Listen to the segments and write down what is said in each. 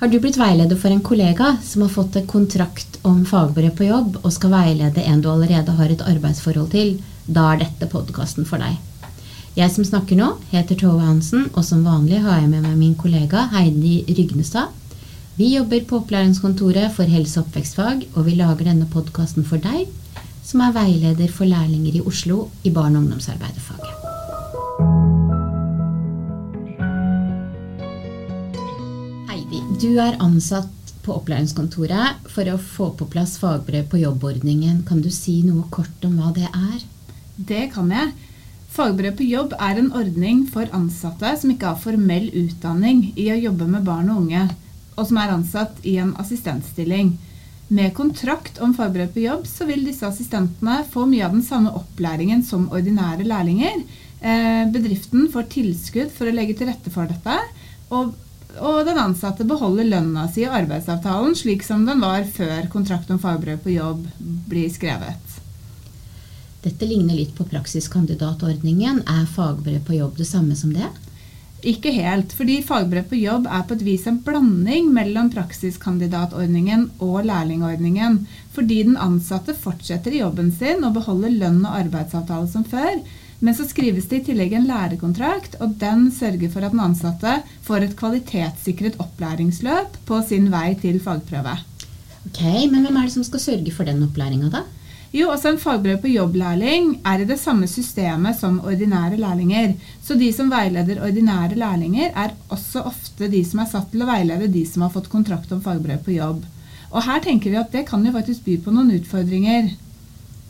Har du blitt veileder for en kollega som har fått en kontrakt om fagbrev på jobb og skal veilede en du allerede har et arbeidsforhold til? Da er dette podkasten for deg. Jeg som snakker nå, heter Tove Hansen, og som vanlig har jeg med meg min kollega Heidi Rygnestad. Vi jobber på opplæringskontoret for helse- og oppvekstfag, og vi lager denne podkasten for deg, som er veileder for lærlinger i Oslo i barne- og ungdomsarbeiderfaget. Du er ansatt på opplæringskontoret for å få på plass fagbrev på jobbordningen. Kan du si noe kort om hva det er? Det kan jeg. Fagbrev på jobb er en ordning for ansatte som ikke har formell utdanning i å jobbe med barn og unge, og som er ansatt i en assistentstilling. Med kontrakt om fagbrev på jobb så vil disse assistentene få mye av den samme opplæringen som ordinære lærlinger. Eh, bedriften får tilskudd for å legge til rette for dette. og og den ansatte beholder lønna si i arbeidsavtalen slik som den var før kontrakt om fagbrev på jobb blir skrevet. Dette ligner litt på praksiskandidatordningen. Er fagbrev på jobb det samme som det? Ikke helt, fordi fagbrev på jobb er på et vis en blanding mellom praksiskandidatordningen og lærlingordningen. Fordi den ansatte fortsetter i jobben sin og beholder lønn og arbeidsavtale som før, men så skrives det i tillegg en lærekontrakt, og den sørger for at den ansatte får et kvalitetssikret opplæringsløp på sin vei til fagprøve. Ok, Men hvem er det som skal sørge for den opplæringa, da? Jo, også En fagbrev på jobblærling er i det samme systemet som ordinære lærlinger. Så de som veileder ordinære lærlinger, er også ofte de som er satt til å veilede de som har fått kontrakt om fagbrev på jobb. Og her tenker vi at det kan jo faktisk by på noen utfordringer.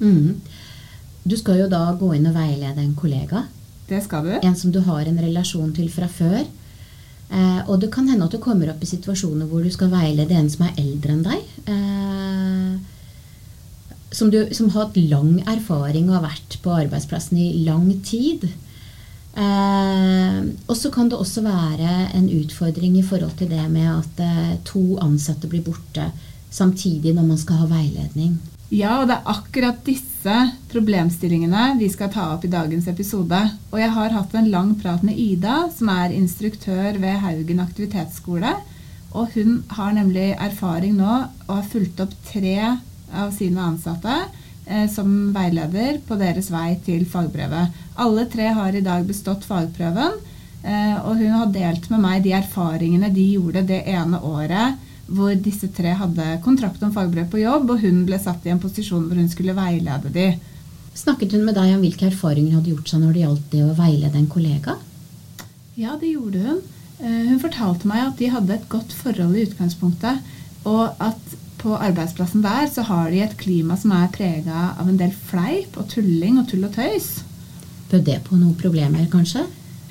Mm. Du skal jo da gå inn og veilede en kollega. Det skal du. En som du har en relasjon til fra før. Eh, og det kan hende at du kommer opp i situasjoner hvor du skal veilede en som er eldre enn deg. Eh, som, du, som, har hatt lang erfaring og har vært på arbeidsplassen i lang tid. Eh, og så kan det også være en utfordring i forhold til det med at eh, to ansatte blir borte samtidig når man skal ha veiledning. Ja, og det er akkurat disse problemstillingene vi skal ta opp i dagens episode. Og jeg har hatt en lang prat med Ida, som er instruktør ved Haugen aktivitetsskole. Og hun har nemlig erfaring nå og har fulgt opp tre av sine ansatte eh, som veileder på deres vei til fagbrevet. Alle tre har i dag bestått fagprøven, eh, og hun har delt med meg de erfaringene de gjorde det ene året hvor disse tre hadde kontrakt om fagbrev på jobb, og hun ble satt i en posisjon hvor hun skulle veilede de. Snakket hun med deg om hvilke erfaringer hun hadde gjort seg når det gjaldt det å veilede en kollega? Ja, det gjorde hun. Eh, hun fortalte meg at de hadde et godt forhold i utgangspunktet, og at på arbeidsplassen der så har de et klima som er prega av en del fleip og tulling og tull og tøys. Bød det på noen problemer, kanskje?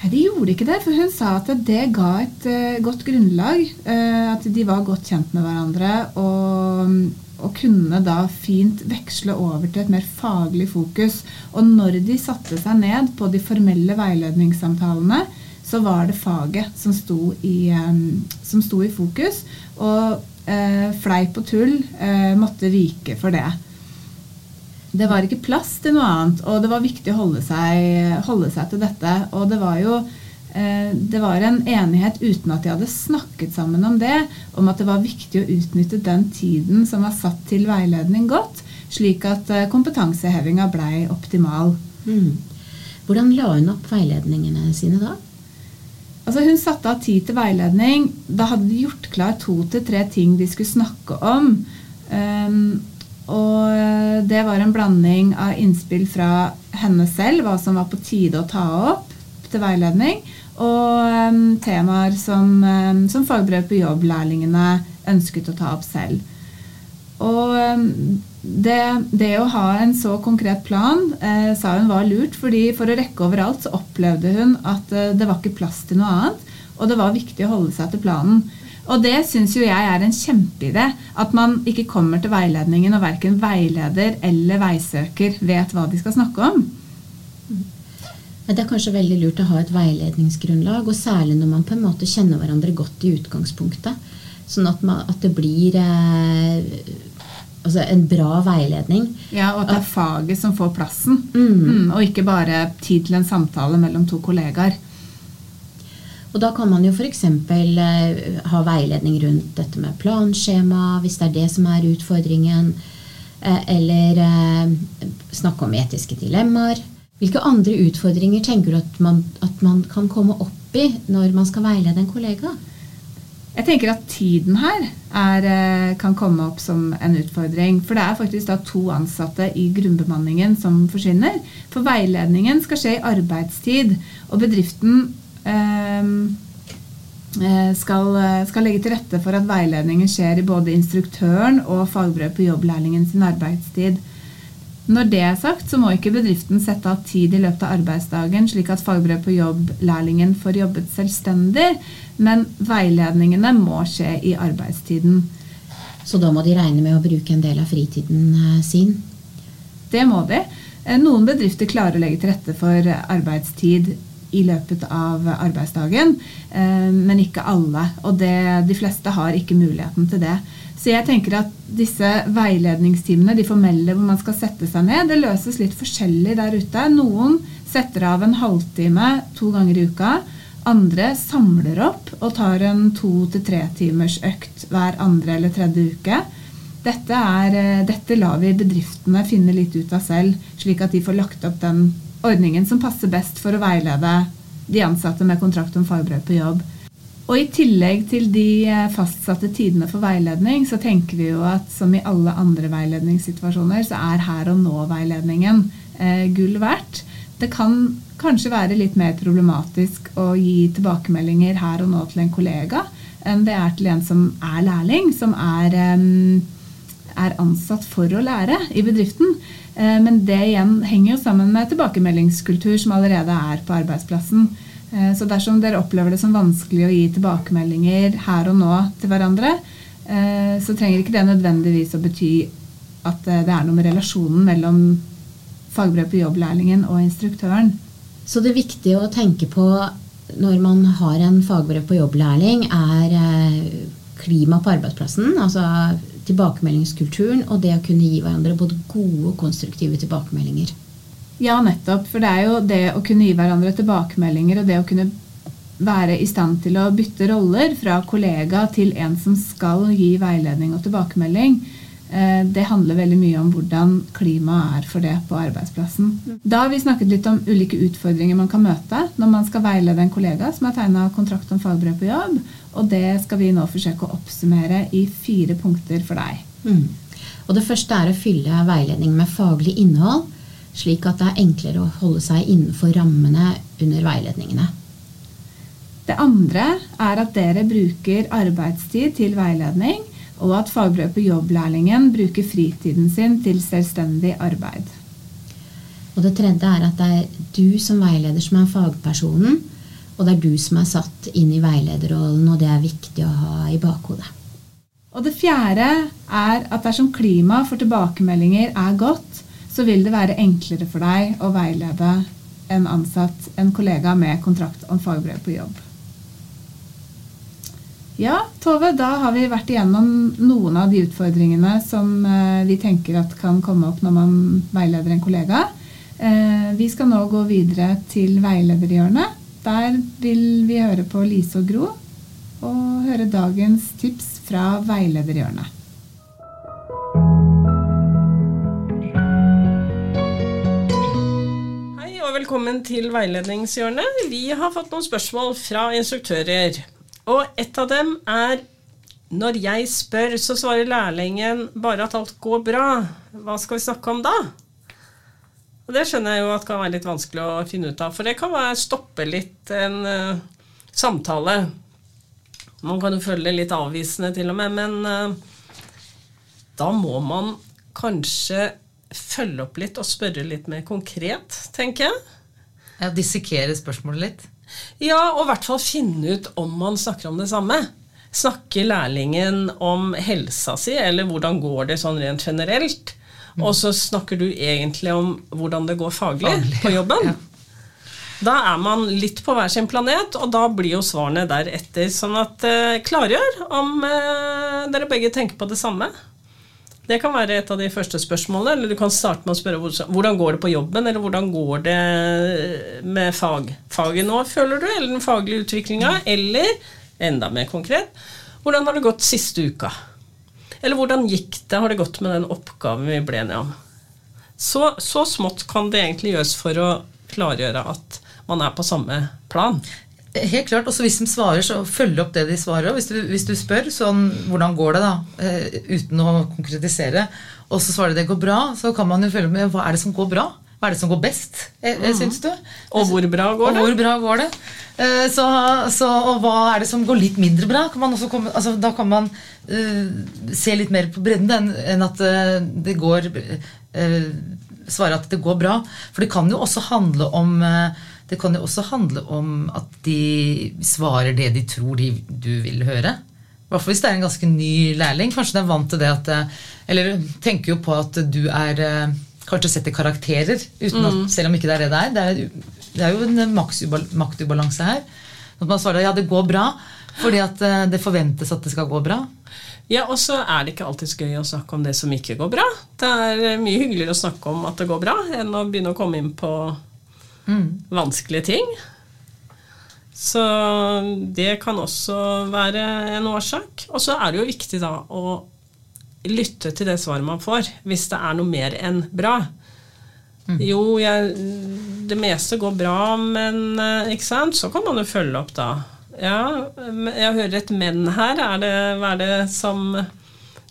Nei, De gjorde ikke det, for hun sa at det ga et uh, godt grunnlag. Uh, at de var godt kjent med hverandre og, og, kunne da fint veksle over til et mer faglig fokus. Og når de satte seg ned på de formelle veiledningssamtalene, så var det faget som sto i, um, som sto i fokus. Og uh, fleip og tull måtte vike for det. Det var ikke plass til noe annet, og det var viktig å holde seg, holde seg til dette. Og det var jo eh, det var en enighet uten at de hadde snakket sammen om det, om at det var viktig å utnytte den tiden som var satt til veiledning godt, slik at eh, kompetansehevinga blei optimal. Mm. Hvordan la hun opp veiledningene sine da? Altså Hun satte av tid til veiledning. Da hadde de gjort klar to til tre ting de skulle snakke om. Um, og eh, det var en blanding av innspill fra henne selv, hva som var på tide å ta opp til veiledning, og um, temaer som, um, som fagbrev på jobb-lærlingene ønsket å ta opp selv. Og det, det, å ha en så konkret plan eh, sa hun var lurt, fordi for å rekke overalt så opplevde hun at eh, det var ikke plass til noe annet, og det var viktig å holde seg til planen. Og det syns jo jeg er en kjempeidé. At man ikke kommer til veiledningen og verken veileder eller veisøker vet hva de skal snakke om. Det er kanskje veldig lurt å ha et veiledningsgrunnlag, og særlig når man på en måte kjenner hverandre godt i utgangspunktet. Sånn at, man, at det blir eh, altså en bra veiledning. Ja, Og at det er faget som får plassen. Mm. Mm, og ikke bare tid til en samtale mellom to kollegaer. Og da kan man jo f.eks. Eh, ha veiledning rundt dette med planskjema, hvis det er det som er utfordringen. Eh, eller eh, snakke om etiske dilemmaer. Hvilke andre utfordringer tenker du at man, at man kan komme opp i når man skal veilede en kollega? Jeg tenker at tiden her er, kan komme opp som en utfordring. For det er faktisk da to ansatte i grunnbemanningen som forsvinner. For veiledningen skal skje i arbeidstid, og bedriften skal, skal, legge til rette for at veiledningen skjer i både instruktøren og fagbrev på jobblærlingen sin arbeidstid. Når det er sagt, så må ikke bedriften sette av tid i løpet av arbeidsdagen, slik at fagbrev på jobb-lærlingen får jobbet selvstendig, men veiledningene må skje i arbeidstiden. Så da må de regne med å bruke en del av fritiden eh, sin? Det må de. Eh, noen bedrifter klarer å legge til rette for arbeidstid i løpet av arbeidsdagen, eh, men ikke alle. Og det, de fleste har ikke muligheten til det. Så jeg tenker at disse veiledningstimene, de formelle hvor man skal sette seg ned, det løses litt forskjellig der ute. Noen setter av en halvtime to ganger i uka. Andre samler opp og tar en to til tre timers økt hver andre eller tredje uke. Dette, er, eh, dette lar vi bedriftene finne litt ut av selv, slik at de får lagt opp den ordningen som passer best for å veilede de ansatte med kontrakt om fagbrev på jobb. Og i tillegg til de eh, fastsatte tidene for veiledning, så tenker vi jo at som i alle andre veiledningssituasjoner, så er her og nå-veiledningen eh, gull verdt. Det kan kanskje være litt mer problematisk å gi tilbakemeldinger her og nå til en kollega enn det er til en som er lærling, som er, eh, er ansatt for å lære i bedriften. Eh, men det igjen henger jo sammen med tilbakemeldingskultur som allerede er på arbeidsplassen. Eh, så dersom dere opplever det som vanskelig å gi tilbakemeldinger her og nå til hverandre, eh, så trenger ikke det nødvendigvis å bety at det er noe med relasjonen mellom fagbrev på jobblærlingen og instruktøren. Så det viktige å tenke på når man har en fagbrev på jobblærling, er klima på arbeidsplassen. Altså tilbakemeldingskulturen og det å kunne gi hverandre både gode og konstruktive tilbakemeldinger. Ja, nettopp. For det er jo det å kunne gi hverandre tilbakemeldinger og det å kunne være i stand til å bytte roller fra kollega til en som skal gi veiledning og tilbakemelding, det handler veldig mye om hvordan klimaet er for det på arbeidsplassen. Da har vi snakket litt om ulike utfordringer man kan møte når man skal veilede en kollega som har tegna kontrakt om fagbrev på jobb, og det skal vi nå forsøke å oppsummere i fire punkter for deg. Mm. Og Det første er å fylle veiledning med faglig innhold slik at det er enklere å holde seg innenfor rammene under veiledningene. Det andre er at dere bruker arbeidstid til veiledning, og at fagbrev på jobblærlingen bruker fritiden sin til selvstendig arbeid. Og Det tredje er at det er du som veileder som er fagpersonen, og det er du som er satt inn i veilederrollen, og det er viktig å ha i bakhodet. Og Det fjerde er at dersom klimaet for tilbakemeldinger er godt, så vil det være enklere for deg å veilede en ansatt, en kollega med kontrakt om fagbrev på jobb. Ja, Tove, da har vi vært igjennom noen av de utfordringene som eh, vi tenker at kan komme opp når man veileder en kollega. Eh, vi skal nå gå videre til veilederhjørnet. Der vil vi høre på Lise og Gro og høre dagens tips fra veilederhjørnet. velkommen til veiledningshjørnet. Vi har fått noen spørsmål fra instruktører. Og et av dem er når jeg spør, så svarer lærlingen bare at alt går bra. Hva skal vi snakke om da? Og Det skjønner jeg jo at kan være litt vanskelig å finne ut av, for det kan være stoppe litt en uh, samtale. Man kan jo føle litt avvisende til og med, men uh, da må man kanskje følge opp litt og spørre litt mer konkret, tenker jeg. Ja, Dissekere spørsmålet litt? Ja, og i hvert fall finne ut om man snakker om det samme. Snakker lærlingen om helsa si, eller hvordan går det sånn rent generelt? Mm. Og så snakker du egentlig om hvordan det går faglig, faglig på jobben. Ja. Da er man litt på hver sin planet, og da blir jo svarene deretter. Sånn at eh, klargjør om eh, dere begge tenker på det samme. Det kan være et av de første spørsmålene. Eller du kan starte med å spørre hvordan går det på jobben, eller hvordan går det med fag, faget nå, føler du? Eller den faglige utviklinga? Eller enda mer konkret hvordan har det gått siste uka? Eller hvordan gikk det, har det gått med den oppgaven vi ble enige om? Så, så smått kan det egentlig gjøres for å klargjøre at man er på samme plan. Helt klart, også Hvis de svarer, så følg opp det de svarer. Hvis du, hvis du spør sånn, hvordan går det da, eh, uten å konkretisere, og så svarer de det går bra, så kan man jo følge med hva er det som går bra. Hva er det som går best, eh, eh, syns du? Og hvor bra går det? Og hvor bra går det? Så, så, og hva er det som går litt mindre bra? Kan man også komme, altså, da kan man uh, se litt mer på bredden enn at det går uh, Svare at det går bra. For det kan jo også handle om eh, det kan jo også handle om at de svarer det de tror de, du vil høre. I hvert fall hvis det er en ganske ny lærling. Kanskje den er vant til det at eh, Eller tenker jo på at du er eh, Kanskje setter karakterer, at, selv om ikke det er det det er. Det er, det er jo en maktubalanse her. At man svarer ja, det går bra, fordi at eh, det forventes at det skal gå bra. Ja, og så er det ikke alltid så gøy å snakke om det som ikke går bra. Det er eh, mye hyggeligere å snakke om at det går bra, enn å begynne å komme inn på vanskelige ting. Så det kan også være en årsak. Og så er det jo viktig da å lytte til det svaret man får, hvis det er noe mer enn bra. Jo, jeg, det meste går bra, men eh, ikke sant? så kan man jo følge opp da. Ja, jeg hører et men her. Er det, hva er det som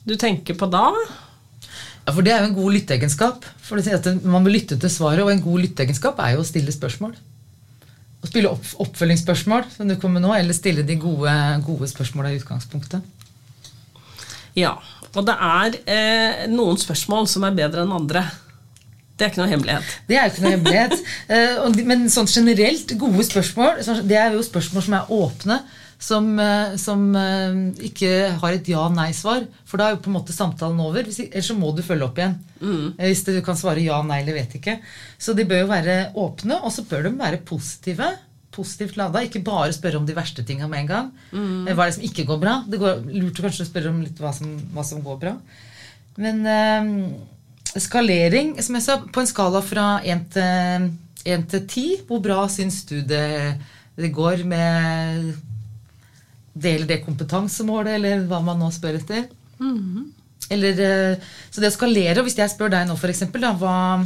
du tenker på da? Ja, For det er jo en god lytteegenskap. For det at Man må lytte til svaret, og en god lytteegenskap er jo å stille spørsmål. Å spille opp, oppfølgingsspørsmål, som du kommer med nå, eller stille de gode, gode spørsmåla i utgangspunktet. Ja. Og det er eh, noen spørsmål som er bedre enn andre. Det er ikke noe hemmelighet. Det er ikke noe hemmelighet. Eh, Men sånn generelt, gode spørsmål, det er jo spørsmål som er åpne. Som, eh, som eh, ikke har et ja-nei-svar. For da er jo på en måte samtalen over. Ellers så må du følge opp igjen. Mm. Hvis du kan svare ja, nei eller vet ikke. Så de bør jo være åpne, og så bør de være positive. Positivt lada. Ikke bare spørre om de verste tinga med en gang. Mm. Hva er det som ikke går bra? Det går lurt å kanskje spørre om litt hva som, hva som går bra. Men eh, skalering, som jeg sa, på en skala fra 1 til, 1 til 10, hvor bra syns du det, det går med eller det kompetansemålet, eller hva man nå spør etter? Eller, eh, så det å skalere, og hvis jeg spør deg nå eksempel, hva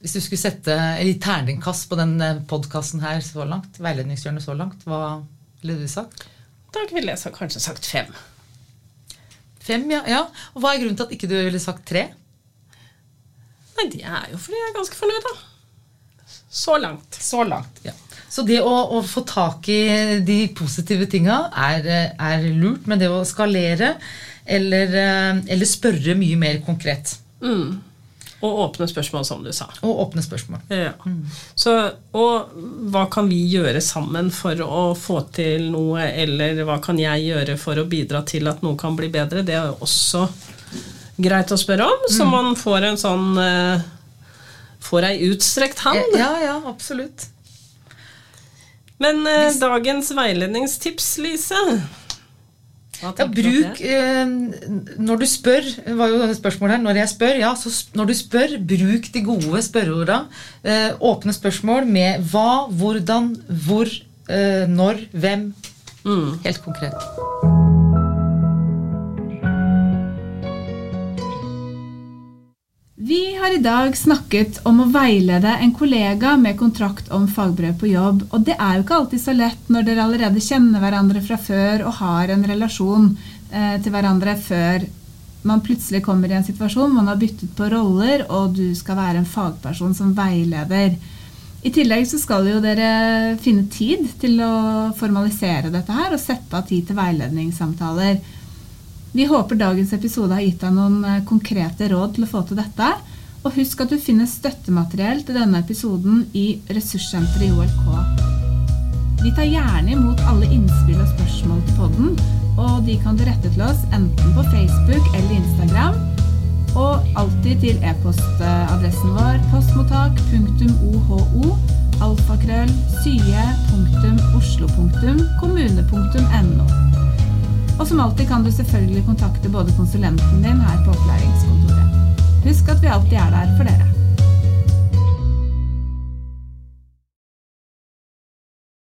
Hvis du skulle sette et terningkast på den podkasten her så langt, veiledningshjørnet så langt, hva ville du sagt? Da ville jeg kanskje sagt fem. Fem, ja. ja. Og hva er grunnen til at ikke du ville sagt tre? Nei, det er jo fordi jeg er ganske fornøyd, da. Så langt. Så langt. Ja. Så det å, å få tak i de positive tinga er, er lurt, men det å skalere eller, eh, eller spørre mye mer konkret. Og åpne spørsmål, som du sa. Og åpne spørsmål. Ja. Så, og hva kan vi gjøre sammen for å få til noe, eller hva kan jeg gjøre for å bidra til at noe kan bli bedre? Det er også greit å spørre om, så man får en sånn eh, Får ei utstrekt hand. Ja, ja, absolutt. Men eh, dagens veiledningstips, Lise Ja, bruk eh, Når du spør, var jo spørsmålet her, når jeg spør, ja, så når du spør, bruk de gode spørreorda. Eh, åpne spørsmål med hva, hvordan, hvor, eh, når, hvem. Mm. Helt konkret. Vi har i dag snakket om å veilede en kollega med kontrakt om fagbrev på jobb. Og det er jo ikke alltid så lett når dere allerede kjenner hverandre fra før og har en relasjon eh, til hverandre før man plutselig kommer i en situasjon man har byttet på roller, og du skal være en fagperson som veileder. I tillegg så skal jo dere finne tid til å formalisere dette her og sette av tid til veiledningssamtaler. Vi håper dagens episode har gitt deg noen eh, konkrete råd til å få til dette. Og husk at du finner støttemateriell til denne episoden i ressurssenteret i OLK. Vi tar gjerne imot alle innspill og spørsmål til podden, og de kan du rette til oss enten på Facebook eller Instagram. Og alltid til e-postadressen vår postmottak.oho alfakrøll sye.oslo.kommune.no. Og som alltid kan du selvfølgelig kontakte både konsulenten din her på opplæringskontoret. Husk at vi alltid er der for dere.